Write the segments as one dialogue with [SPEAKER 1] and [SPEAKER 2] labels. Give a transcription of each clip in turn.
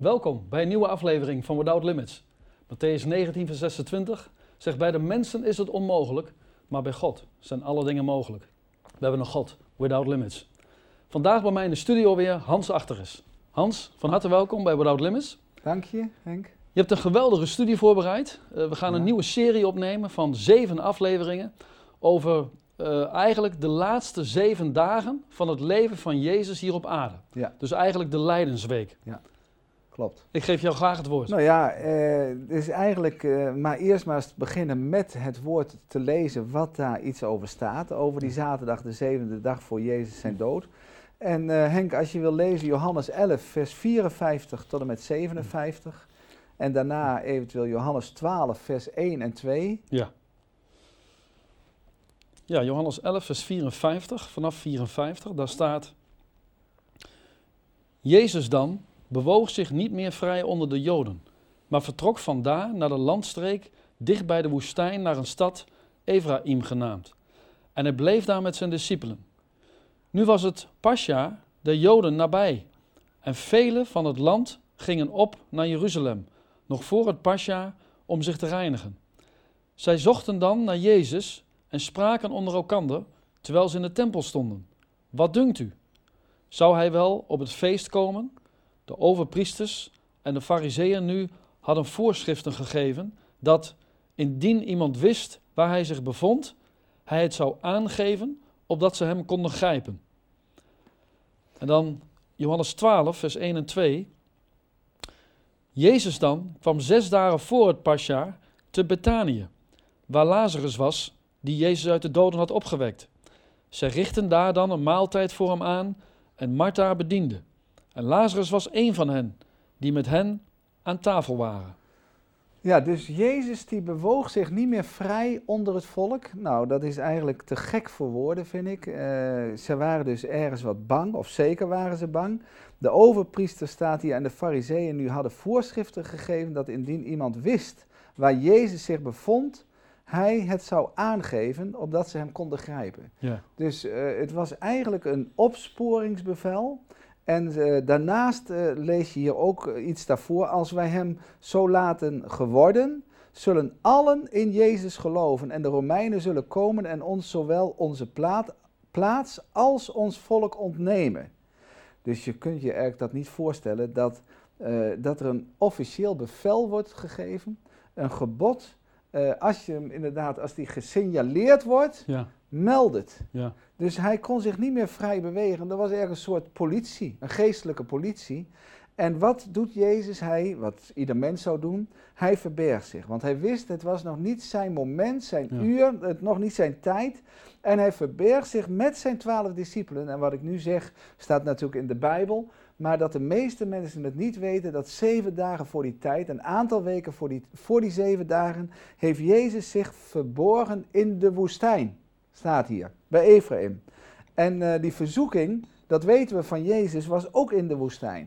[SPEAKER 1] Welkom bij een nieuwe aflevering van Without Limits. Matthäus 19, vers 26 zegt: Bij de mensen is het onmogelijk, maar bij God zijn alle dingen mogelijk. We hebben een God, Without Limits. Vandaag bij mij in de studio weer Hans Achteris. Hans, van harte welkom bij Without Limits.
[SPEAKER 2] Dank je, Henk.
[SPEAKER 1] Je hebt een geweldige studie voorbereid. Uh, we gaan een
[SPEAKER 2] Ja.
[SPEAKER 1] nieuwe serie opnemen van zeven afleveringen over uh, eigenlijk de laatste zeven dagen van het leven van Jezus hier op aarde.
[SPEAKER 2] Ja.
[SPEAKER 1] Dus eigenlijk de Lijdensweek.
[SPEAKER 2] Klopt.
[SPEAKER 1] Ik geef jou graag het woord.
[SPEAKER 2] Nou ja, eh, dus eigenlijk eh, maar eerst maar eens beginnen met het woord te lezen wat daar iets over staat. Over die zaterdag, de zevende dag voor Jezus zijn dood. En eh, Henk, als je wil lezen Johannes 11, vers 54 tot en met 57. En daarna eventueel Johannes 12, vers 1 en 2.
[SPEAKER 1] Ja. Ja, Johannes 11, vers 54, vanaf 54, daar staat... Jezus dan bewoog zich niet meer vrij onder de Joden, maar vertrok vandaar naar de landstreek dicht bij de woestijn naar een stad, Ephraim genaamd. En hij bleef daar met zijn discipelen. Nu was het Pascha, de Joden nabij, en velen van het land gingen op naar Jeruzalem, nog voor het Pascha, om zich te reinigen. Zij zochten dan naar Jezus en spraken onder elkander, terwijl ze in de tempel stonden. Wat dunkt u? Zou hij wel op het feest komen? De overpriesters en de fariseeën nu hadden voorschriften gegeven dat indien iemand wist waar hij zich bevond, hij het zou aangeven, opdat ze hem konden grijpen. En dan Johannes 12, vers 1 en 2. Jezus dan kwam zes dagen voor het Pascha te Betanië, waar Lazarus was, die Jezus uit de doden had opgewekt. Zij richtten daar dan een maaltijd voor hem aan en Martha bediende. En Lazarus was een van hen, die met hen aan tafel waren.
[SPEAKER 2] Ja, dus Jezus die bewoog zich niet meer vrij onder het volk. Nou, dat is eigenlijk te gek voor woorden, vind ik. Eh, ze waren dus ergens wat bang, of zeker waren ze bang. De overpriester staat hier en de fariseeën nu hadden voorschriften gegeven dat indien iemand wist waar Jezus zich bevond, hij het zou aangeven, opdat ze hem konden grijpen.
[SPEAKER 1] Ja.
[SPEAKER 2] Dus eh, het was eigenlijk een opsporingsbevel. En eh, daarnaast eh, lees je hier ook eh, iets daarvoor. Als wij hem zo laten geworden, zullen allen in Jezus geloven. En de Romeinen zullen komen en ons zowel onze plaat, plaats als ons volk ontnemen. Dus je kunt je eigenlijk dat niet voorstellen dat, dat er een officieel bevel wordt gegeven, een gebod. als je hem inderdaad, als die gesignaleerd wordt,
[SPEAKER 1] Ja,
[SPEAKER 2] meld het.
[SPEAKER 1] ja,
[SPEAKER 2] Dus hij kon zich niet meer vrij bewegen. Er was ergens een soort politie, een geestelijke politie. En wat doet Jezus? Hij, wat ieder mens zou doen, hij verbergt zich. Want hij wist, het was nog niet zijn moment, zijn
[SPEAKER 1] Ja.
[SPEAKER 2] uur, het nog niet zijn tijd. En hij verbergt zich met zijn twaalf discipelen. En wat ik nu zeg, staat natuurlijk in de Bijbel. Maar dat de meeste mensen het niet weten, dat zeven dagen voor die tijd, een aantal weken voor die, voor die zeven dagen, heeft Jezus zich verborgen in de woestijn. Staat hier, bij Ephraim. En eh, die verzoeking, dat weten we van Jezus, was ook in de woestijn.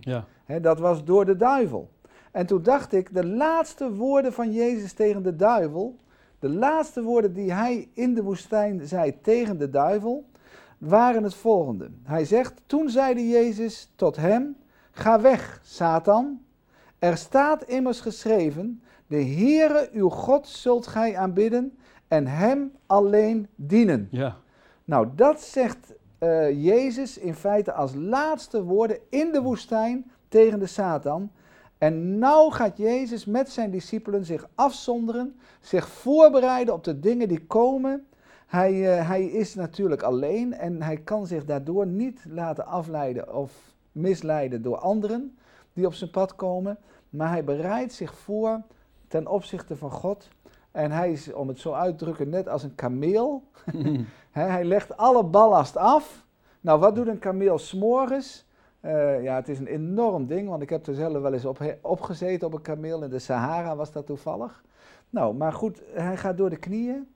[SPEAKER 1] ja,
[SPEAKER 2] dat was door de duivel. En toen dacht ik, de laatste woorden van Jezus tegen de duivel, de laatste woorden die hij in de woestijn zei tegen de duivel, waren het volgende. Hij zegt, toen zeide Jezus tot hem, ga weg, Satan. Er staat immers geschreven, de Heere uw God zult gij aanbidden en hem alleen dienen.
[SPEAKER 1] ja,
[SPEAKER 2] Nou, dat zegt eh, Jezus in feite als laatste woorden in de woestijn tegen de Satan. En nou gaat Jezus met zijn discipelen zich afzonderen, zich voorbereiden op de dingen die komen. Hij, eh, hij is natuurlijk alleen en hij kan zich daardoor niet laten afleiden of misleiden door anderen die op zijn pad komen. Maar hij bereidt zich voor ten opzichte van God. En hij is, om het zo uit te drukken, net als een kameel. Hij legt alle ballast af. Nou, wat doet een kameel s'morgens? Eh ja, het is een enorm ding, want ik heb er zelf wel eens op, opgezeten op een kameel. In de Sahara was dat toevallig. Nou, maar goed, hij gaat door de knieën.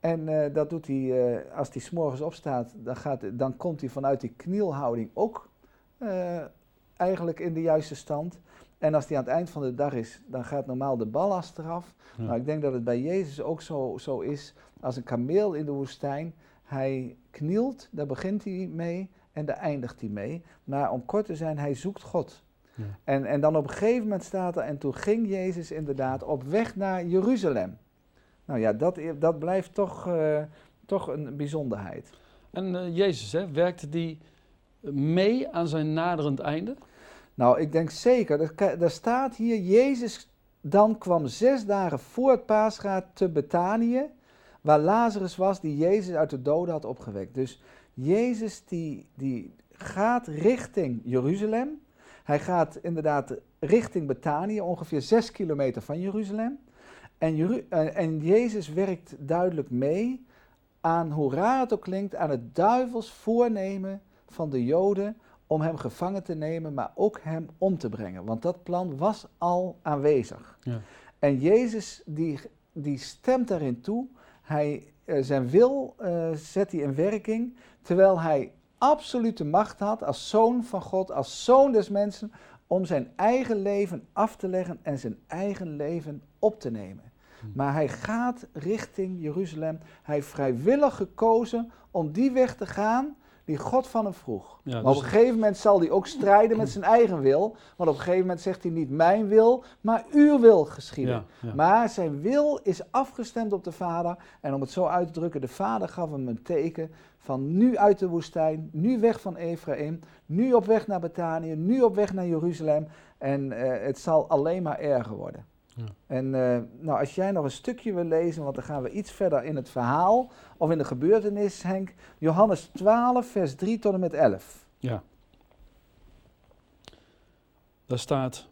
[SPEAKER 2] En eh, dat doet hij, eh, als hij s'morgens opstaat, dan, gaat, dan komt hij vanuit die knielhouding ook eigenlijk in de juiste stand. En als hij aan het eind van de dag is, dan gaat normaal de ballast eraf.
[SPEAKER 1] Ja.
[SPEAKER 2] Nou, ik denk dat het bij Jezus ook zo, zo is. Als een kameel in de woestijn, hij knielt, daar begint hij mee en daar eindigt hij mee. Maar om kort te zijn, hij zoekt God.
[SPEAKER 1] Ja.
[SPEAKER 2] En, en dan op een gegeven moment staat er, en toen ging Jezus inderdaad op weg naar Jeruzalem. Nou ja, dat, dat blijft toch, eh, toch een bijzonderheid.
[SPEAKER 1] En eh, Jezus, hè, werkte die mee aan zijn naderend einde?
[SPEAKER 2] Nou, ik denk zeker. Er, er staat hier, Jezus dan kwam zes dagen voor het paasgaat te Betanië, waar Lazarus was die Jezus uit de doden had opgewekt. Dus Jezus die, die gaat richting Jeruzalem. Hij gaat inderdaad richting Betanië, ongeveer zes kilometer van Jeruzalem. En, en Jezus werkt duidelijk mee aan, hoe raar het ook klinkt, aan het duivels voornemen van de Joden om hem gevangen te nemen, maar ook hem om te brengen. Want dat plan was al aanwezig.
[SPEAKER 1] Ja.
[SPEAKER 2] En Jezus die, die stemt daarin toe. Hij, eh, zijn wil eh, zet hij in werking, terwijl hij absolute macht had als zoon van God, als zoon des mensen, om zijn eigen leven af te leggen en zijn eigen leven op te nemen.
[SPEAKER 1] Hm.
[SPEAKER 2] Maar hij gaat richting Jeruzalem. Hij heeft vrijwillig gekozen om die weg te gaan die God van hem vroeg.
[SPEAKER 1] Ja,
[SPEAKER 2] maar
[SPEAKER 1] dus-
[SPEAKER 2] op een gegeven moment zal hij ook strijden met zijn eigen wil. Want op een gegeven moment zegt hij niet mijn wil, maar uw wil geschieden.
[SPEAKER 1] Ja, ja.
[SPEAKER 2] Maar zijn wil is afgestemd op de Vader. En om het zo uit te drukken, de Vader gaf hem een teken van nu uit de woestijn, nu weg van Ephraim, nu op weg naar Betanië, nu op weg naar Jeruzalem. En eh, het zal alleen maar erger worden.
[SPEAKER 1] Ja.
[SPEAKER 2] En eh, nou, als jij nog een stukje wil lezen, want dan gaan we iets verder in het verhaal of in de gebeurtenis, Henk. Johannes 12, vers 3 tot en met 11.
[SPEAKER 1] Ja. Daar staat: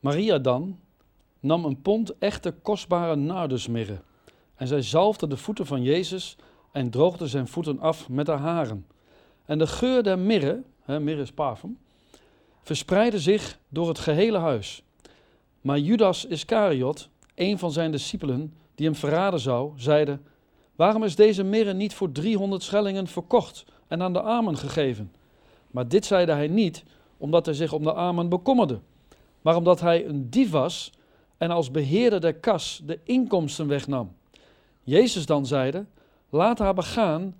[SPEAKER 1] Maria dan nam een pond echte kostbare nardusmirre. En zij zalfde de voeten van Jezus en droogde zijn voeten af met haar haren. En de geur der mirre, hè, mirre is parfum, verspreidde zich door het gehele huis. Maar Judas Iscariot, een van zijn discipelen die hem verraden zou, zeide: Waarom is deze mirre niet voor 300 schellingen verkocht en aan de armen gegeven? Maar dit zeide hij niet omdat hij zich om de armen bekommerde, maar omdat hij een dief was en als beheerder der kas de inkomsten wegnam. Jezus dan zeide: Laat haar begaan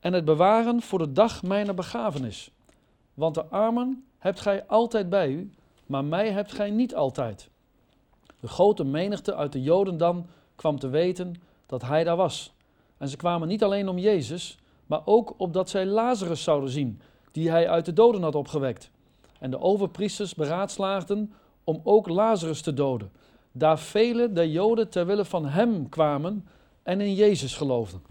[SPEAKER 1] en het bewaren voor de dag mijner begrafenis. Want de armen hebt gij altijd bij u, maar mij hebt gij niet altijd. De grote menigte uit de Joden dan kwam te weten dat hij daar was. En ze kwamen niet alleen om Jezus, maar ook opdat zij Lazarus zouden zien, die hij uit de doden had opgewekt. En de overpriesters beraadslaagden om ook Lazarus te doden, daar velen der Joden ter wille van hem kwamen en in Jezus geloofden.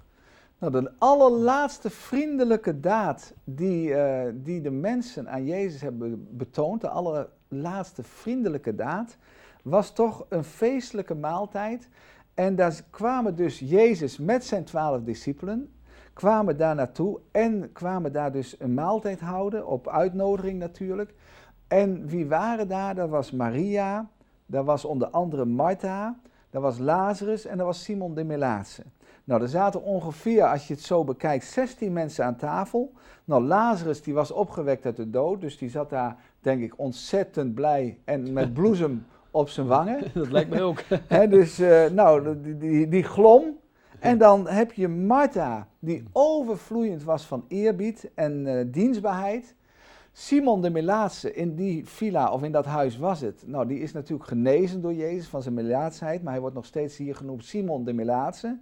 [SPEAKER 2] Nou, de allerlaatste vriendelijke daad die, eh, die de mensen aan Jezus hebben betoond, de allerlaatste vriendelijke daad, was toch een feestelijke maaltijd. En daar kwamen dus Jezus met zijn twaalf discipelen, kwamen daar naartoe en kwamen daar dus een maaltijd houden, op uitnodiging natuurlijk. En wie waren daar? Dat was Maria, daar was onder andere Martha, daar was Lazarus en daar was Simon de Melaatse. Nou, er zaten ongeveer, als je het zo bekijkt, 16 mensen aan tafel. Nou, Lazarus die was opgewekt uit de dood, dus die zat daar, denk ik, ontzettend blij en met bloesem op zijn wangen.
[SPEAKER 1] Dat lijkt mij ook.
[SPEAKER 2] Dus, eh, nou, die, die, die glom. En dan heb je Martha, die overvloeiend was van eerbied en eh, dienstbaarheid. Simon de Melaatse, in die villa of in dat huis was het. Nou, die is natuurlijk genezen door Jezus van zijn melaatsheid, maar hij wordt nog steeds hier genoemd Simon de Melaatse.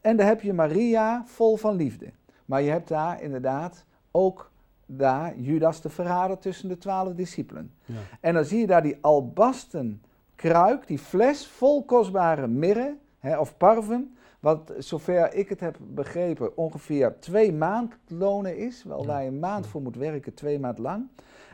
[SPEAKER 2] En dan heb je Maria, vol van liefde. Maar je hebt daar inderdaad ook daar Judas de verrader tussen de twaalf discipelen.
[SPEAKER 1] Ja.
[SPEAKER 2] En dan zie je daar die albasten kruik, die fles vol kostbare mirre hè, of parfum, wat zover ik het heb begrepen ongeveer twee maandlonen is, wel waar je een maand voor moet werken, twee maand lang.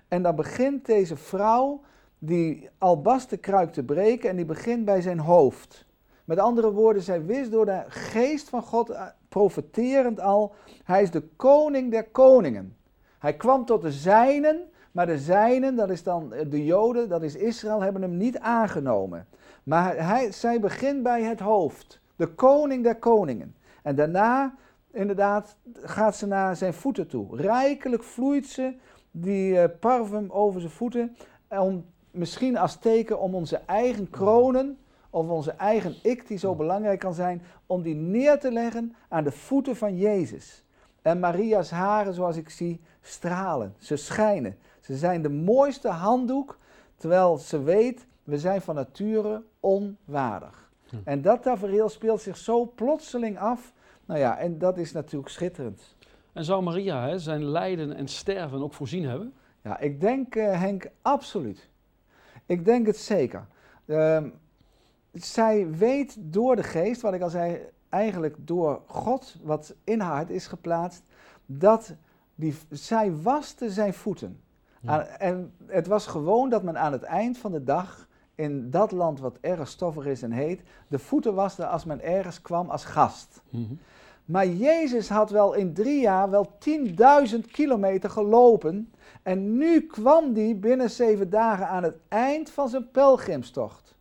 [SPEAKER 2] En dan begint deze vrouw die albasten kruik te breken en die begint bij zijn hoofd. Met andere woorden, zij wist door de geest van God, eh, profeterend al, hij is de koning der koningen. Hij kwam tot de zijnen, maar de zijnen, dat is dan eh, de Joden, dat is Israël, hebben hem niet aangenomen. Maar hij, zij begint bij het hoofd, de koning der koningen. En daarna, inderdaad, gaat ze naar zijn voeten toe. Rijkelijk vloeit ze die eh, parfum over zijn voeten, om, misschien als teken om onze eigen kronen, of onze eigen ik, die zo belangrijk kan zijn, om die neer te leggen aan de voeten van Jezus. En Maria's haren, zoals ik zie, stralen. Ze schijnen. Ze zijn de mooiste handdoek, terwijl ze weet, we zijn van nature onwaardig.
[SPEAKER 1] Hm.
[SPEAKER 2] En dat tafereel speelt zich zo plotseling af. Nou ja, en dat is natuurlijk schitterend.
[SPEAKER 1] En zou Maria hè, zijn lijden en sterven ook voorzien hebben?
[SPEAKER 2] Ja, ik denk, eh, Henk, absoluut. Ik denk het zeker. Ehm, zij weet door de geest, wat ik al zei, eigenlijk door God, wat in haar hart is geplaatst, dat die, zij waste zijn voeten.
[SPEAKER 1] Ja.
[SPEAKER 2] En het was gewoon dat men aan het eind van de dag in dat land wat erg stoffig is en heet, de voeten waste als men ergens kwam als gast.
[SPEAKER 1] Mhm.
[SPEAKER 2] Maar Jezus had wel in drie jaar wel 10.000 kilometer gelopen. En nu kwam hij binnen zeven dagen aan het eind van zijn pelgrimstocht.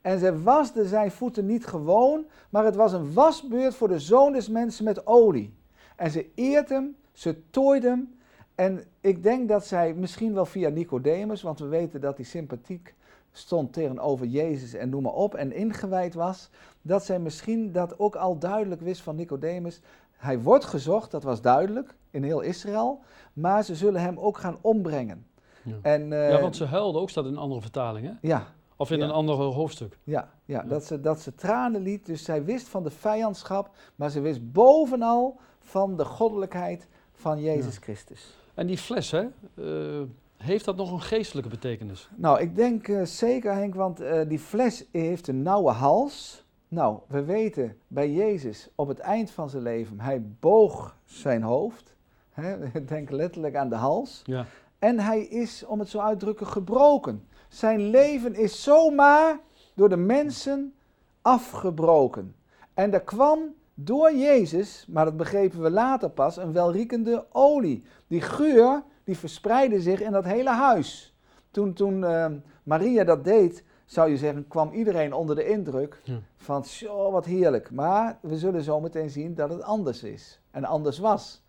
[SPEAKER 2] En zij wasde zijn voeten niet gewoon, maar het was een wasbeurt voor de zoon des mensen met olie. En ze eert hem, ze tooide hem. En ik denk dat zij misschien wel via Nicodemus, want we weten dat hij sympathiek stond tegenover Jezus en noem maar op en ingewijd was, dat zij misschien dat ook al duidelijk wist van Nicodemus. Hij wordt gezocht, dat was duidelijk in heel Israël, maar ze zullen hem ook gaan ombrengen.
[SPEAKER 1] Ja.
[SPEAKER 2] En, eh,
[SPEAKER 1] ja, want ze huilde ook, staat in een andere vertaling, hè?
[SPEAKER 2] ja,
[SPEAKER 1] Of in
[SPEAKER 2] Ja.
[SPEAKER 1] een ander hoofdstuk.
[SPEAKER 2] ja, ja,
[SPEAKER 1] Ja.
[SPEAKER 2] Dat, ze, dat ze tranen liet. Dus zij wist van de vijandschap, maar ze wist bovenal van de goddelijkheid van Jezus
[SPEAKER 1] Ja.
[SPEAKER 2] Christus.
[SPEAKER 1] En die fles, hè? eh, heeft dat nog een geestelijke betekenis?
[SPEAKER 2] Nou, ik denk eh, zeker Henk, want eh, die fles heeft een nauwe hals. Nou, we weten bij Jezus op het eind van zijn leven, hij boog zijn hoofd. Hè, denk letterlijk aan de hals.
[SPEAKER 1] Ja.
[SPEAKER 2] En hij is, om het zo uit te drukken, gebroken. Zijn leven is zomaar door de mensen afgebroken. En er kwam door Jezus, maar dat begrepen we later pas, een welriekende olie. Die geur, die verspreidde zich in dat hele huis. Toen, toen eh, Maria dat deed, zou je zeggen, kwam iedereen onder de indruk
[SPEAKER 1] Ja.
[SPEAKER 2] van, zo wat heerlijk. Maar we zullen zo meteen zien dat het anders is en anders was.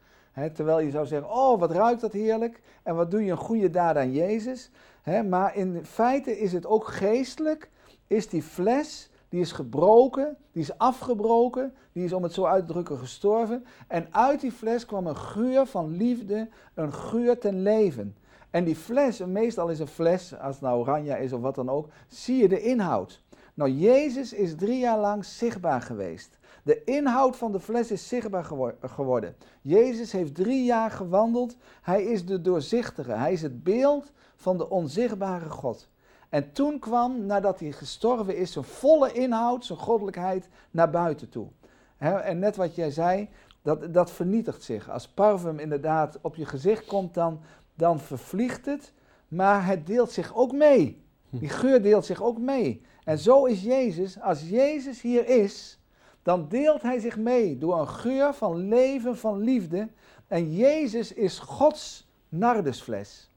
[SPEAKER 2] Terwijl je zou zeggen, oh wat ruikt dat heerlijk en wat doe je een goede daad aan Jezus. Maar in feite is het ook geestelijk, is die fles, die is gebroken, die is afgebroken, die is om het zo uit te drukken gestorven. En uit die fles kwam een geur van liefde, een geur ten leven. En die fles, meestal is een fles, als het nou oranje is of wat dan ook, zie je de inhoud. Nou, Jezus is drie jaar lang zichtbaar geweest. De inhoud van de fles is zichtbaar gewo- geworden. Jezus heeft drie jaar gewandeld. Hij is de doorzichtige. Hij is het beeld van de onzichtbare God. En toen kwam, nadat hij gestorven is, zijn volle inhoud, zijn goddelijkheid naar buiten toe. En net wat jij zei, dat, dat vernietigt zich. Als parfum inderdaad op je gezicht komt, dan, dan vervliegt het. Maar het deelt zich ook mee. Die geur deelt zich ook mee. En zo is Jezus. Als Jezus hier is, dan deelt hij zich mee door een geur van leven, van liefde. En Jezus is Gods nardusfles.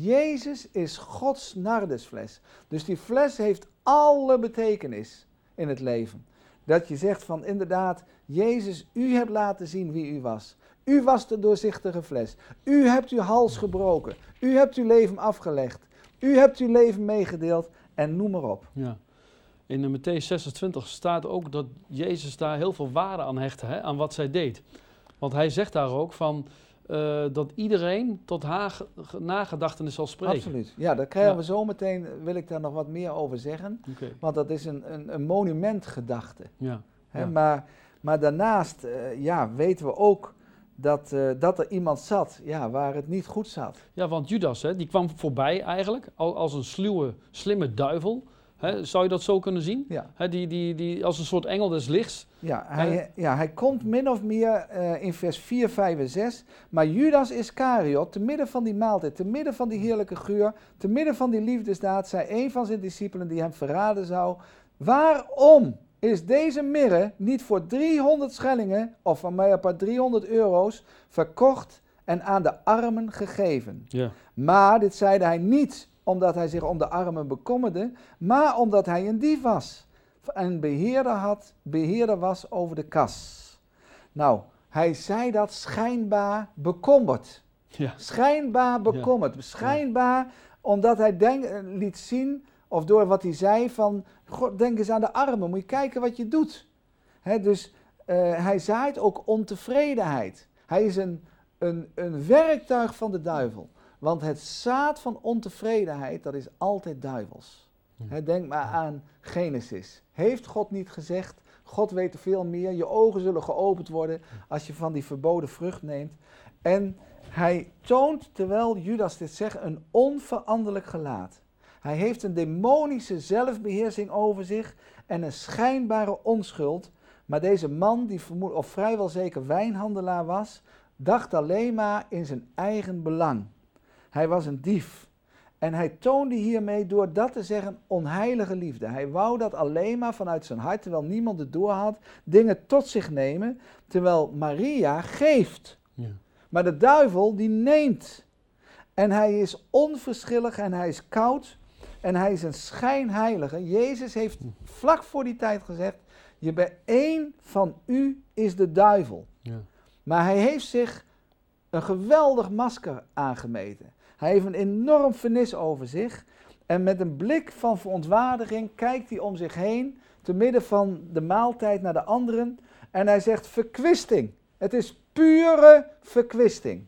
[SPEAKER 2] Jezus is Gods nardusfles. Dus die fles heeft alle betekenis in het leven. Dat je zegt van inderdaad, Jezus, u hebt laten zien wie u was. U was de doorzichtige fles. U hebt uw hals gebroken. U hebt uw leven afgelegd. U hebt uw leven meegedeeld en noem maar op.
[SPEAKER 1] Ja. In Matthäus 26 staat ook dat Jezus daar heel veel waarde aan hechtte, hè, aan wat zij deed. Want hij zegt daar ook van uh, dat iedereen tot haar ge- ge- nagedachtenis zal spreken.
[SPEAKER 2] Absoluut. Ja, daar krijgen
[SPEAKER 1] Ja.
[SPEAKER 2] we zo meteen, wil ik daar nog wat meer over zeggen. Want dat is een, een, een monumentgedachte.
[SPEAKER 1] ja.
[SPEAKER 2] Hè?
[SPEAKER 1] Ja.
[SPEAKER 2] Maar, maar daarnaast eh, ja, weten we ook dat, eh, dat er iemand zat ja, waar het niet goed zat.
[SPEAKER 1] ja, want Judas, hè, die kwam voorbij eigenlijk al, als een sluwe, slimme duivel. Zou je dat zo kunnen zien?
[SPEAKER 2] Ja,
[SPEAKER 1] die, die, die, als een soort engel des lichts.
[SPEAKER 2] ja, hij, ja hij komt min of meer eh, in vers 4, 5 en 6. Maar Judas Iscariot, te midden van die maaltijd, te midden van die heerlijke geur, te midden van die liefdesdaad, zei een van zijn discipelen die hem verraden zou: Waarom is deze mirre niet voor 300 schellingen, of van mij apart 300 euro's, verkocht en aan de armen gegeven?
[SPEAKER 1] Ja.
[SPEAKER 2] Maar dit zeide hij niet omdat hij zich om de armen bekommerde, maar omdat hij een dief was en beheerder, had, beheerder was over de kas. Nou, hij zei dat schijnbaar bekommerd.
[SPEAKER 1] Ja.
[SPEAKER 2] Schijnbaar bekommerd. Schijnbaar omdat hij denk, liet zien, of door wat hij zei, van God, denk eens aan de armen, moet je kijken wat je doet. Dus eh, hij zaait ook ontevredenheid. Hij is een, een, een werktuig van de duivel. Want het zaad van ontevredenheid, dat is altijd duivels.
[SPEAKER 1] Ja.
[SPEAKER 2] denk maar aan Genesis. Heeft God niet gezegd, God weet veel meer, je ogen zullen geopend worden als je van die verboden vrucht neemt. En hij toont, terwijl Judas dit zegt, een onveranderlijk gelaat. Hij heeft een demonische zelfbeheersing over zich en een schijnbare onschuld. Maar deze man, die vermoed, of vrijwel zeker wijnhandelaar was, dacht alleen maar in zijn eigen belang. Hij was een dief. En hij toonde hiermee door dat te zeggen onheilige liefde. Hij wou dat alleen maar vanuit zijn hart, terwijl niemand het doorhad, dingen tot zich nemen, terwijl Maria geeft.
[SPEAKER 1] Ja.
[SPEAKER 2] Maar de duivel die neemt. En hij is onverschillig en hij is koud en hij is een schijnheilige. Jezus heeft vlak voor die tijd gezegd, je bent één van u is de duivel.
[SPEAKER 1] Ja.
[SPEAKER 2] Maar hij heeft zich een geweldig masker aangemeten. Hij heeft een enorm vernis over zich. En met een blik van verontwaardiging kijkt hij om zich heen, te midden van de maaltijd naar de anderen. En hij zegt: verkwisting. Het is pure verkwisting.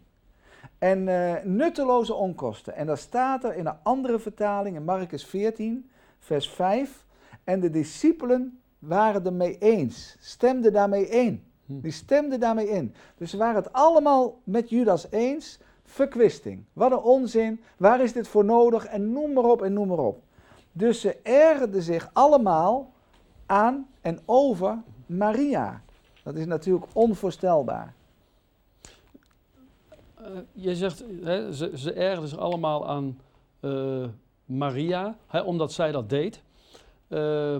[SPEAKER 2] En eh, nutteloze onkosten. En dat staat er in een andere vertaling, in Marcus 14, vers 5. En de discipelen waren ermee eens, stemden daarmee in.
[SPEAKER 1] Hm.
[SPEAKER 2] Die stemden daarmee in. Dus ze waren het allemaal met Judas eens. Verkwisting. Wat een onzin. Waar is dit voor nodig? En noem maar op en noem maar op. Dus ze ergerden zich allemaal aan en over Maria. Dat is natuurlijk onvoorstelbaar.
[SPEAKER 1] Eh, je zegt, hè, ze, ze ergerden zich allemaal aan eh, Maria, hè, omdat zij dat deed. Eh,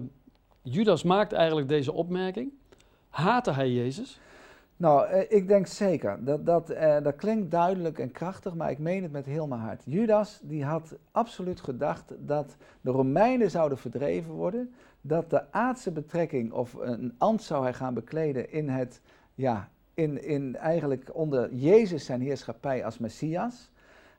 [SPEAKER 1] Judas maakt eigenlijk deze opmerking. Haatte hij Jezus?
[SPEAKER 2] Nou, eh, ik denk zeker. Dat, dat, eh, dat klinkt duidelijk en krachtig, maar ik meen het met heel mijn hart. Judas die had absoluut gedacht dat de Romeinen zouden verdreven worden. Dat de aardse betrekking of een ambt zou hij gaan bekleden in het, ja, in, in eigenlijk onder Jezus zijn heerschappij als Messias.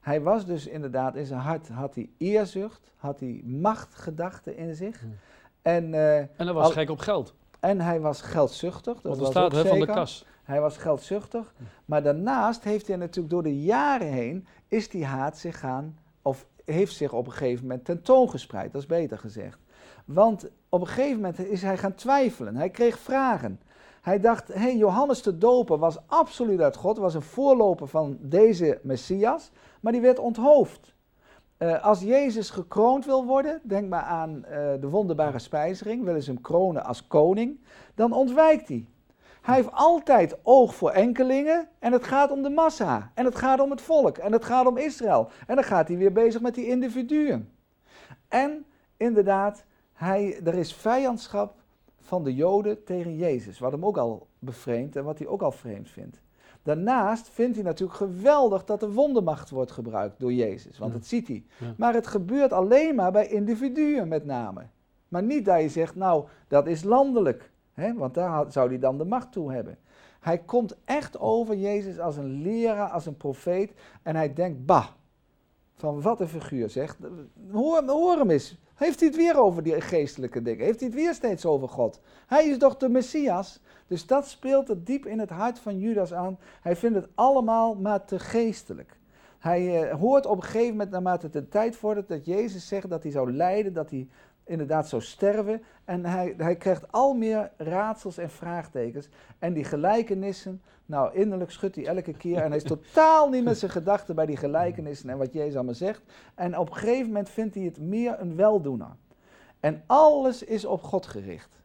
[SPEAKER 2] Hij was dus inderdaad, in zijn hart had hij eerzucht, had hij machtgedachten in zich.
[SPEAKER 1] Hmm.
[SPEAKER 2] En, eh,
[SPEAKER 1] En hij was
[SPEAKER 2] Al-
[SPEAKER 1] gek op geld.
[SPEAKER 2] en hij was geldzuchtig. Dat
[SPEAKER 1] Want er
[SPEAKER 2] was
[SPEAKER 1] staat
[SPEAKER 2] ook
[SPEAKER 1] van de
[SPEAKER 2] zeker.
[SPEAKER 1] kas.
[SPEAKER 2] Hij was geldzuchtig. Maar daarnaast heeft hij natuurlijk door de jaren heen, is die haat zich gaan, of heeft zich op een gegeven moment tentoongespreid, dat is beter gezegd. Want op een gegeven moment is hij gaan twijfelen. Hij kreeg vragen. Hij dacht, hé, hey, Johannes de Doper was absoluut uit God, was een voorloper van deze Messias, maar die werd onthoofd. Eh, als Jezus gekroond wil worden, denk maar aan eh, de wonderbare spijzering, willen ze hem kronen als koning, dan ontwijkt hij. Hij heeft altijd oog voor enkelingen en het gaat om de massa. En het gaat om het volk en het gaat om Israël. En dan gaat hij weer bezig met die individuen. En inderdaad, hij, er is vijandschap van de Joden tegen Jezus, wat hem ook al bevreemdt en wat hij ook al vreemd vindt. Daarnaast vindt hij natuurlijk geweldig dat de wondermacht wordt gebruikt door Jezus, want
[SPEAKER 1] Ja.
[SPEAKER 2] dat ziet hij.
[SPEAKER 1] Ja.
[SPEAKER 2] Maar het gebeurt alleen maar bij individuen met name. Maar niet dat je zegt, nou, dat is landelijk. Want daar zou hij dan de macht toe hebben. Hij komt echt over Jezus als een leraar, als een profeet. En hij denkt, bah, van wat een figuur zegt. Hoor, hoor hem eens. Heeft hij het weer over die geestelijke dingen? Heeft hij het weer steeds over God? Hij is toch de Messias? Dus dat speelt er diep in het hart van Judas aan. Hij vindt het allemaal maar te geestelijk. Hij eh, hoort op een gegeven moment, naarmate de tijd vordert, dat Jezus zegt dat hij zou lijden, dat hij inderdaad zou sterven. En hij, hij krijgt al meer raadsels en vraagtekens. En die gelijkenissen, nou innerlijk schudt hij elke keer. En hij is totaal niet met zijn gedachten bij die gelijkenissen en wat Jezus allemaal zegt. En op een gegeven moment vindt hij het meer een weldoener. En alles is op God gericht.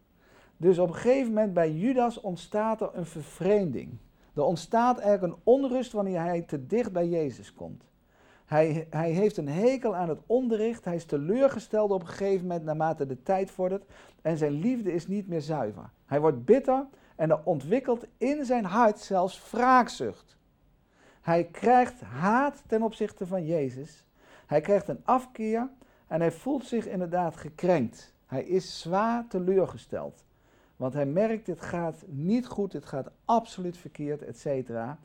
[SPEAKER 2] Dus op een gegeven moment bij Judas ontstaat er een vervreemding. Er ontstaat eigenlijk een onrust wanneer hij te dicht bij Jezus komt. Hij, hij heeft een hekel aan het onderricht. Hij is teleurgesteld op een gegeven moment naarmate de tijd vordert. En zijn liefde is niet meer zuiver. Hij wordt bitter en er ontwikkelt in zijn hart zelfs wraakzucht. Hij krijgt haat ten opzichte van Jezus. Hij krijgt een afkeer en hij voelt zich inderdaad gekrenkt. Hij is zwaar teleurgesteld. Want hij merkt, dit gaat niet goed, dit gaat absoluut verkeerd, et cetera.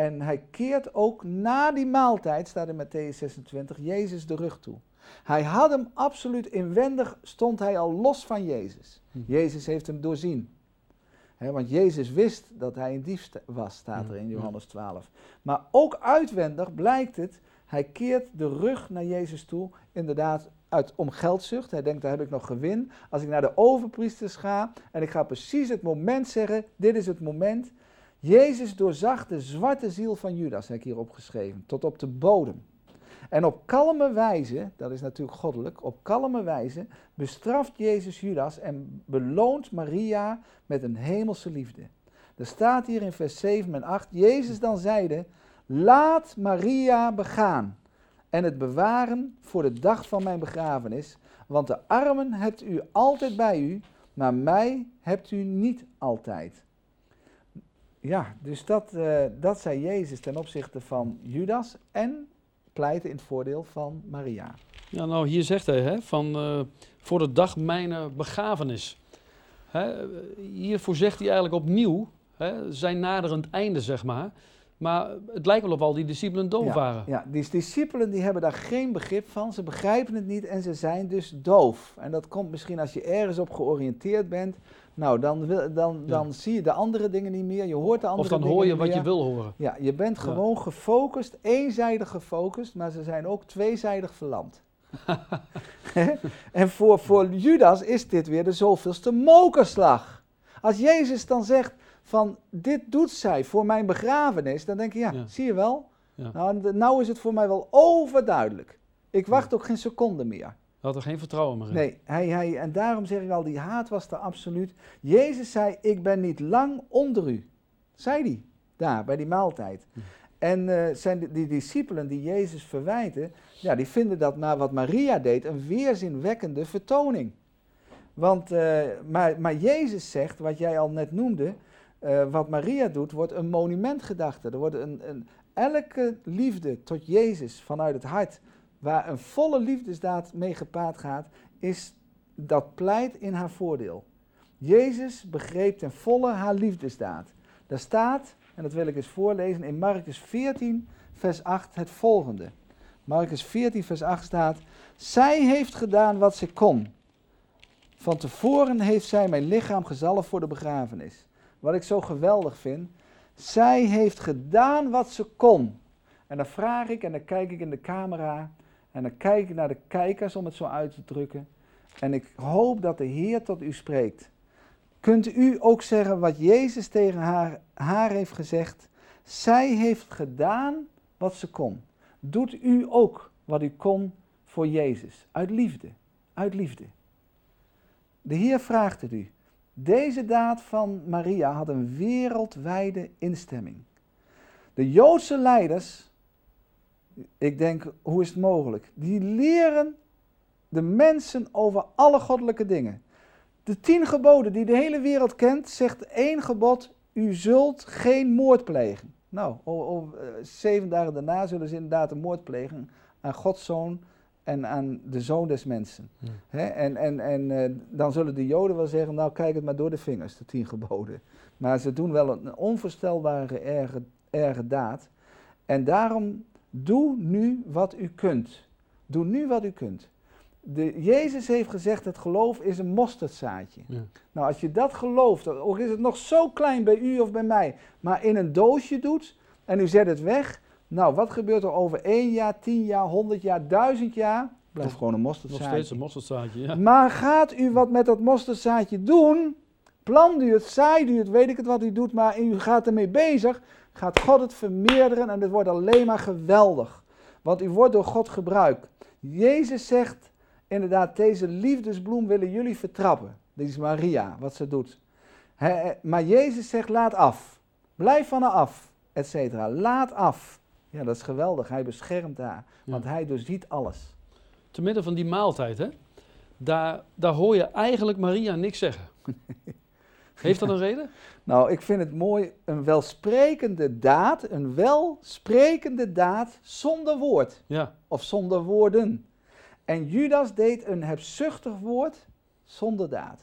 [SPEAKER 2] En hij keert ook na die maaltijd, staat in Matthäus 26, Jezus de rug toe. Hij had hem absoluut inwendig, stond hij al los van Jezus.
[SPEAKER 1] Hm.
[SPEAKER 2] Jezus heeft hem doorzien. Want Jezus wist dat hij een dief was, staat er in
[SPEAKER 1] Ja, ja.
[SPEAKER 2] Johannes 12. Maar ook uitwendig blijkt het, Hij keert de rug naar Jezus toe, inderdaad uit, om geldzucht. Hij denkt, daar heb ik nog gewin. Als ik naar de overpriesters ga en ik ga precies het moment zeggen, dit is het moment. Jezus doorzag de zwarte ziel van Judas, heb ik hier opgeschreven, tot op de bodem. En op kalme wijze, dat is natuurlijk goddelijk, op kalme wijze bestraft Jezus Judas en beloont Maria met een hemelse liefde. Er staat hier in vers 7 en 8, Jezus dan zeide, laat Maria begaan en het bewaren voor de dag van mijn begrafenis, want de armen hebt u altijd bij u, maar mij hebt u niet altijd. Ja, dus dat, uh, dat zei Jezus ten opzichte van Judas en pleiten in het voordeel van Maria.
[SPEAKER 1] Ja, nou hier zegt hij, hè, van uh, voor de dag mijn begrafenis. Hè, hiervoor zegt hij eigenlijk opnieuw, hè, zijn naderend einde, zeg maar. Maar het lijkt wel of al die discipelen doof
[SPEAKER 2] ja,
[SPEAKER 1] waren.
[SPEAKER 2] Ja, die discipelen die hebben daar geen begrip van. Ze begrijpen het niet en ze zijn dus doof. En dat komt misschien als je ergens op georiënteerd bent. Nou, dan, wil, dan, dan zie je de andere dingen niet meer. Je hoort de andere dingen
[SPEAKER 1] Of dan hoor je wat je wil horen.
[SPEAKER 2] Ja, je bent gewoon gefocust, eenzijdig gefocust, maar ze zijn ook tweezijdig verlamd. en voor, voor Judas is dit weer de zoveelste mokerslag. Als Jezus dan zegt, van dit doet zij voor mijn begrafenis, dan denk je, ja, zie je wel? Ja. Nou, nou is het voor mij wel overduidelijk. Ik wacht ook geen seconde meer.
[SPEAKER 1] Had er geen vertrouwen meer in.
[SPEAKER 2] Nee, hij, hij, en daarom zeg ik al, die haat was er absoluut. Jezus zei, ik ben niet lang onder u. Zei hij, daar, bij die maaltijd. En uh, zijn die, die, discipelen die Jezus verwijten, ja, die vinden dat na wat Maria deed een weerzinwekkende vertoning. Want, uh, maar, maar Jezus zegt, wat jij al net noemde, uh, wat Maria doet, wordt een monumentgedachte. Er wordt een, een, elke liefde tot Jezus vanuit het hart, waar een volle liefdesdaad mee gepaard gaat, is dat pleit in haar voordeel. Jezus begreep ten volle haar liefdesdaad. Daar staat, en dat wil ik eens voorlezen, in Marcus 14, vers 8 het volgende. Marcus 14, vers 8 staat, zij heeft gedaan wat ze kon. Van tevoren heeft zij mijn lichaam gezalfd voor de begrafenis wat ik zo geweldig vind. Zij heeft gedaan wat ze kon. En dan vraag ik en dan kijk ik in de camera en dan kijk ik naar de kijkers om het zo uit te drukken. En ik hoop dat de Heer tot u spreekt. Kunt u ook zeggen wat Jezus tegen haar, haar heeft gezegd? Zij heeft gedaan wat ze kon. Doet u ook wat u kon voor Jezus. Uit liefde. Uit liefde. De Heer vraagt het u. Deze daad van Maria had een wereldwijde instemming. De Joodse leiders, ik denk, hoe is het mogelijk? Die leren de mensen over alle goddelijke dingen. De tien geboden die de hele wereld kent, zegt één gebod: u zult geen moord plegen. Nou, over, eh, zeven dagen daarna zullen ze inderdaad een moord plegen aan Gods zoon en aan de zoon des mensen. en en, en uh, dan zullen de Joden wel zeggen, nou kijk het maar door de vingers, de tien geboden. Maar ze doen wel een onvoorstelbare erge, erge daad. En daarom, doe nu wat u kunt. Doe nu wat u kunt. De, Jezus heeft gezegd, het geloof is een mosterdzaadje. Ja. Nou, als je dat gelooft, ook is het nog zo klein bij u of bij mij, maar in een doosje doet en u zet het weg, nou, wat gebeurt er over één jaar, tien jaar, honderd jaar, duizend jaar? Blijft gewoon een mosterdzaadje.
[SPEAKER 1] Nog steeds een mosterdzaadje, ja.
[SPEAKER 2] Maar gaat u wat met dat mosterdzaadje doen? Plant u het, zaait u het, weet ik het wat u doet, maar u gaat ermee bezig. Gaat God het vermeerderen en het wordt alleen maar geweldig. Want u wordt door God gebruikt. Jezus zegt inderdaad, deze liefdesbloem willen jullie vertrappen. Dit is Maria, wat ze doet. maar Jezus zegt, laat af. Blijf van haar af, et cetera. Laat af. Ja, dat is geweldig. Hij beschermt haar, want hij doorziet alles.
[SPEAKER 1] Te midden van die maaltijd, hè? Daar, daar hoor je eigenlijk Maria niks zeggen. Heeft dat een reden?
[SPEAKER 2] Nou, ik vind het mooi. Een welsprekende daad, een welsprekende daad zonder woord. Ja. Of zonder woorden. En Judas deed een hebzuchtig woord zonder daad.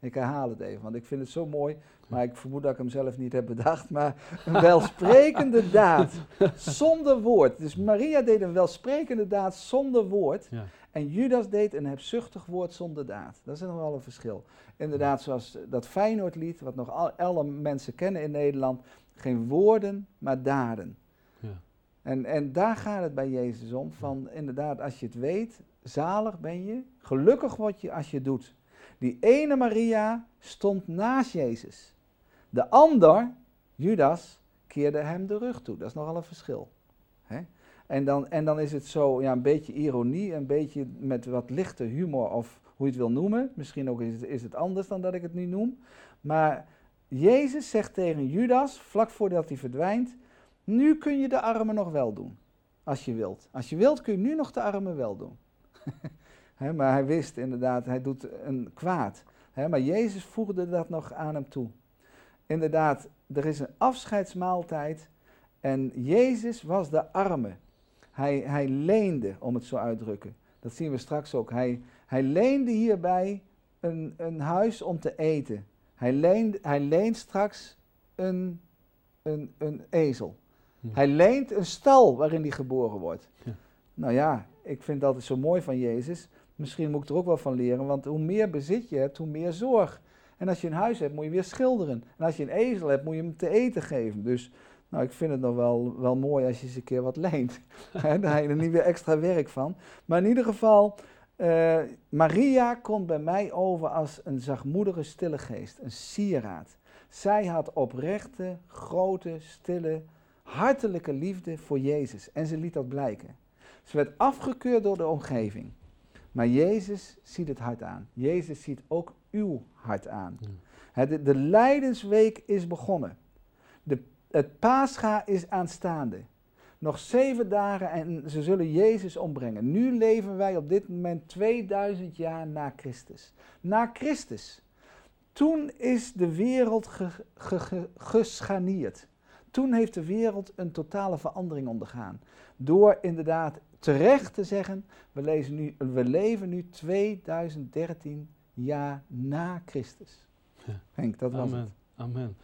[SPEAKER 2] Ik herhaal het even, want ik vind het zo mooi. Maar ik vermoed dat ik hem zelf niet heb bedacht. Maar een welsprekende daad zonder woord. Dus Maria deed een welsprekende daad zonder woord. Ja. En Judas deed een hebzuchtig woord zonder daad. Dat is nog wel een verschil. Inderdaad, zoals dat Feyenoordlied, wat nog alle mensen kennen in Nederland. Geen woorden, maar daden. Ja. En, en daar gaat het bij Jezus om. Van inderdaad, als je het weet, zalig ben je, gelukkig word je als je het doet. Die ene Maria stond naast Jezus. De ander, Judas, keerde hem de rug toe. Dat is nogal een verschil. Hè? En, dan, en dan is het zo, ja, een beetje ironie, een beetje met wat lichte humor of hoe je het wil noemen. Misschien ook is het, is het anders dan dat ik het nu noem. Maar Jezus zegt tegen Judas, vlak voordat hij verdwijnt, nu kun je de armen nog wel doen, als je wilt. Als je wilt kun je nu nog de armen wel doen. maar hij wist inderdaad, hij doet een kwaad. maar Jezus voegde dat nog aan hem toe. Inderdaad, er is een afscheidsmaaltijd en Jezus was de arme. Hij, hij leende, om het zo uit te drukken. Dat zien we straks ook. Hij, hij leende hierbij een, een huis om te eten. Hij leent, hij leent straks een, een, een ezel. Hij leent een stal waarin hij geboren wordt. Ja. Nou ja, ik vind dat altijd zo mooi van Jezus. Misschien moet ik er ook wel van leren, want hoe meer bezit je hebt, hoe meer zorg. En als je een huis hebt, moet je weer schilderen. En als je een ezel hebt, moet je hem te eten geven. Dus nou, ik vind het nog wel, wel mooi als je eens een keer wat leent. Daar heb je er niet weer extra werk van. Maar in ieder geval, uh, Maria komt bij mij over als een zachtmoedige, stille geest. Een sieraad. Zij had oprechte, grote, stille, hartelijke liefde voor Jezus. En ze liet dat blijken. Ze werd afgekeurd door de omgeving. Maar Jezus ziet het hart aan. Jezus ziet ook uw hart aan. De, de Leidensweek is begonnen. De, het Pascha is aanstaande. Nog zeven dagen en ze zullen Jezus ombrengen. Nu leven wij op dit moment 2000 jaar na Christus. Na Christus. Toen is de wereld gescharnierd. Toen heeft de wereld een totale verandering ondergaan. Door inderdaad terecht te zeggen, we, lezen nu, we leven nu 2013 jaar na Christus. Ja. Henk, dat was
[SPEAKER 1] Amen.
[SPEAKER 2] het.
[SPEAKER 1] Amen.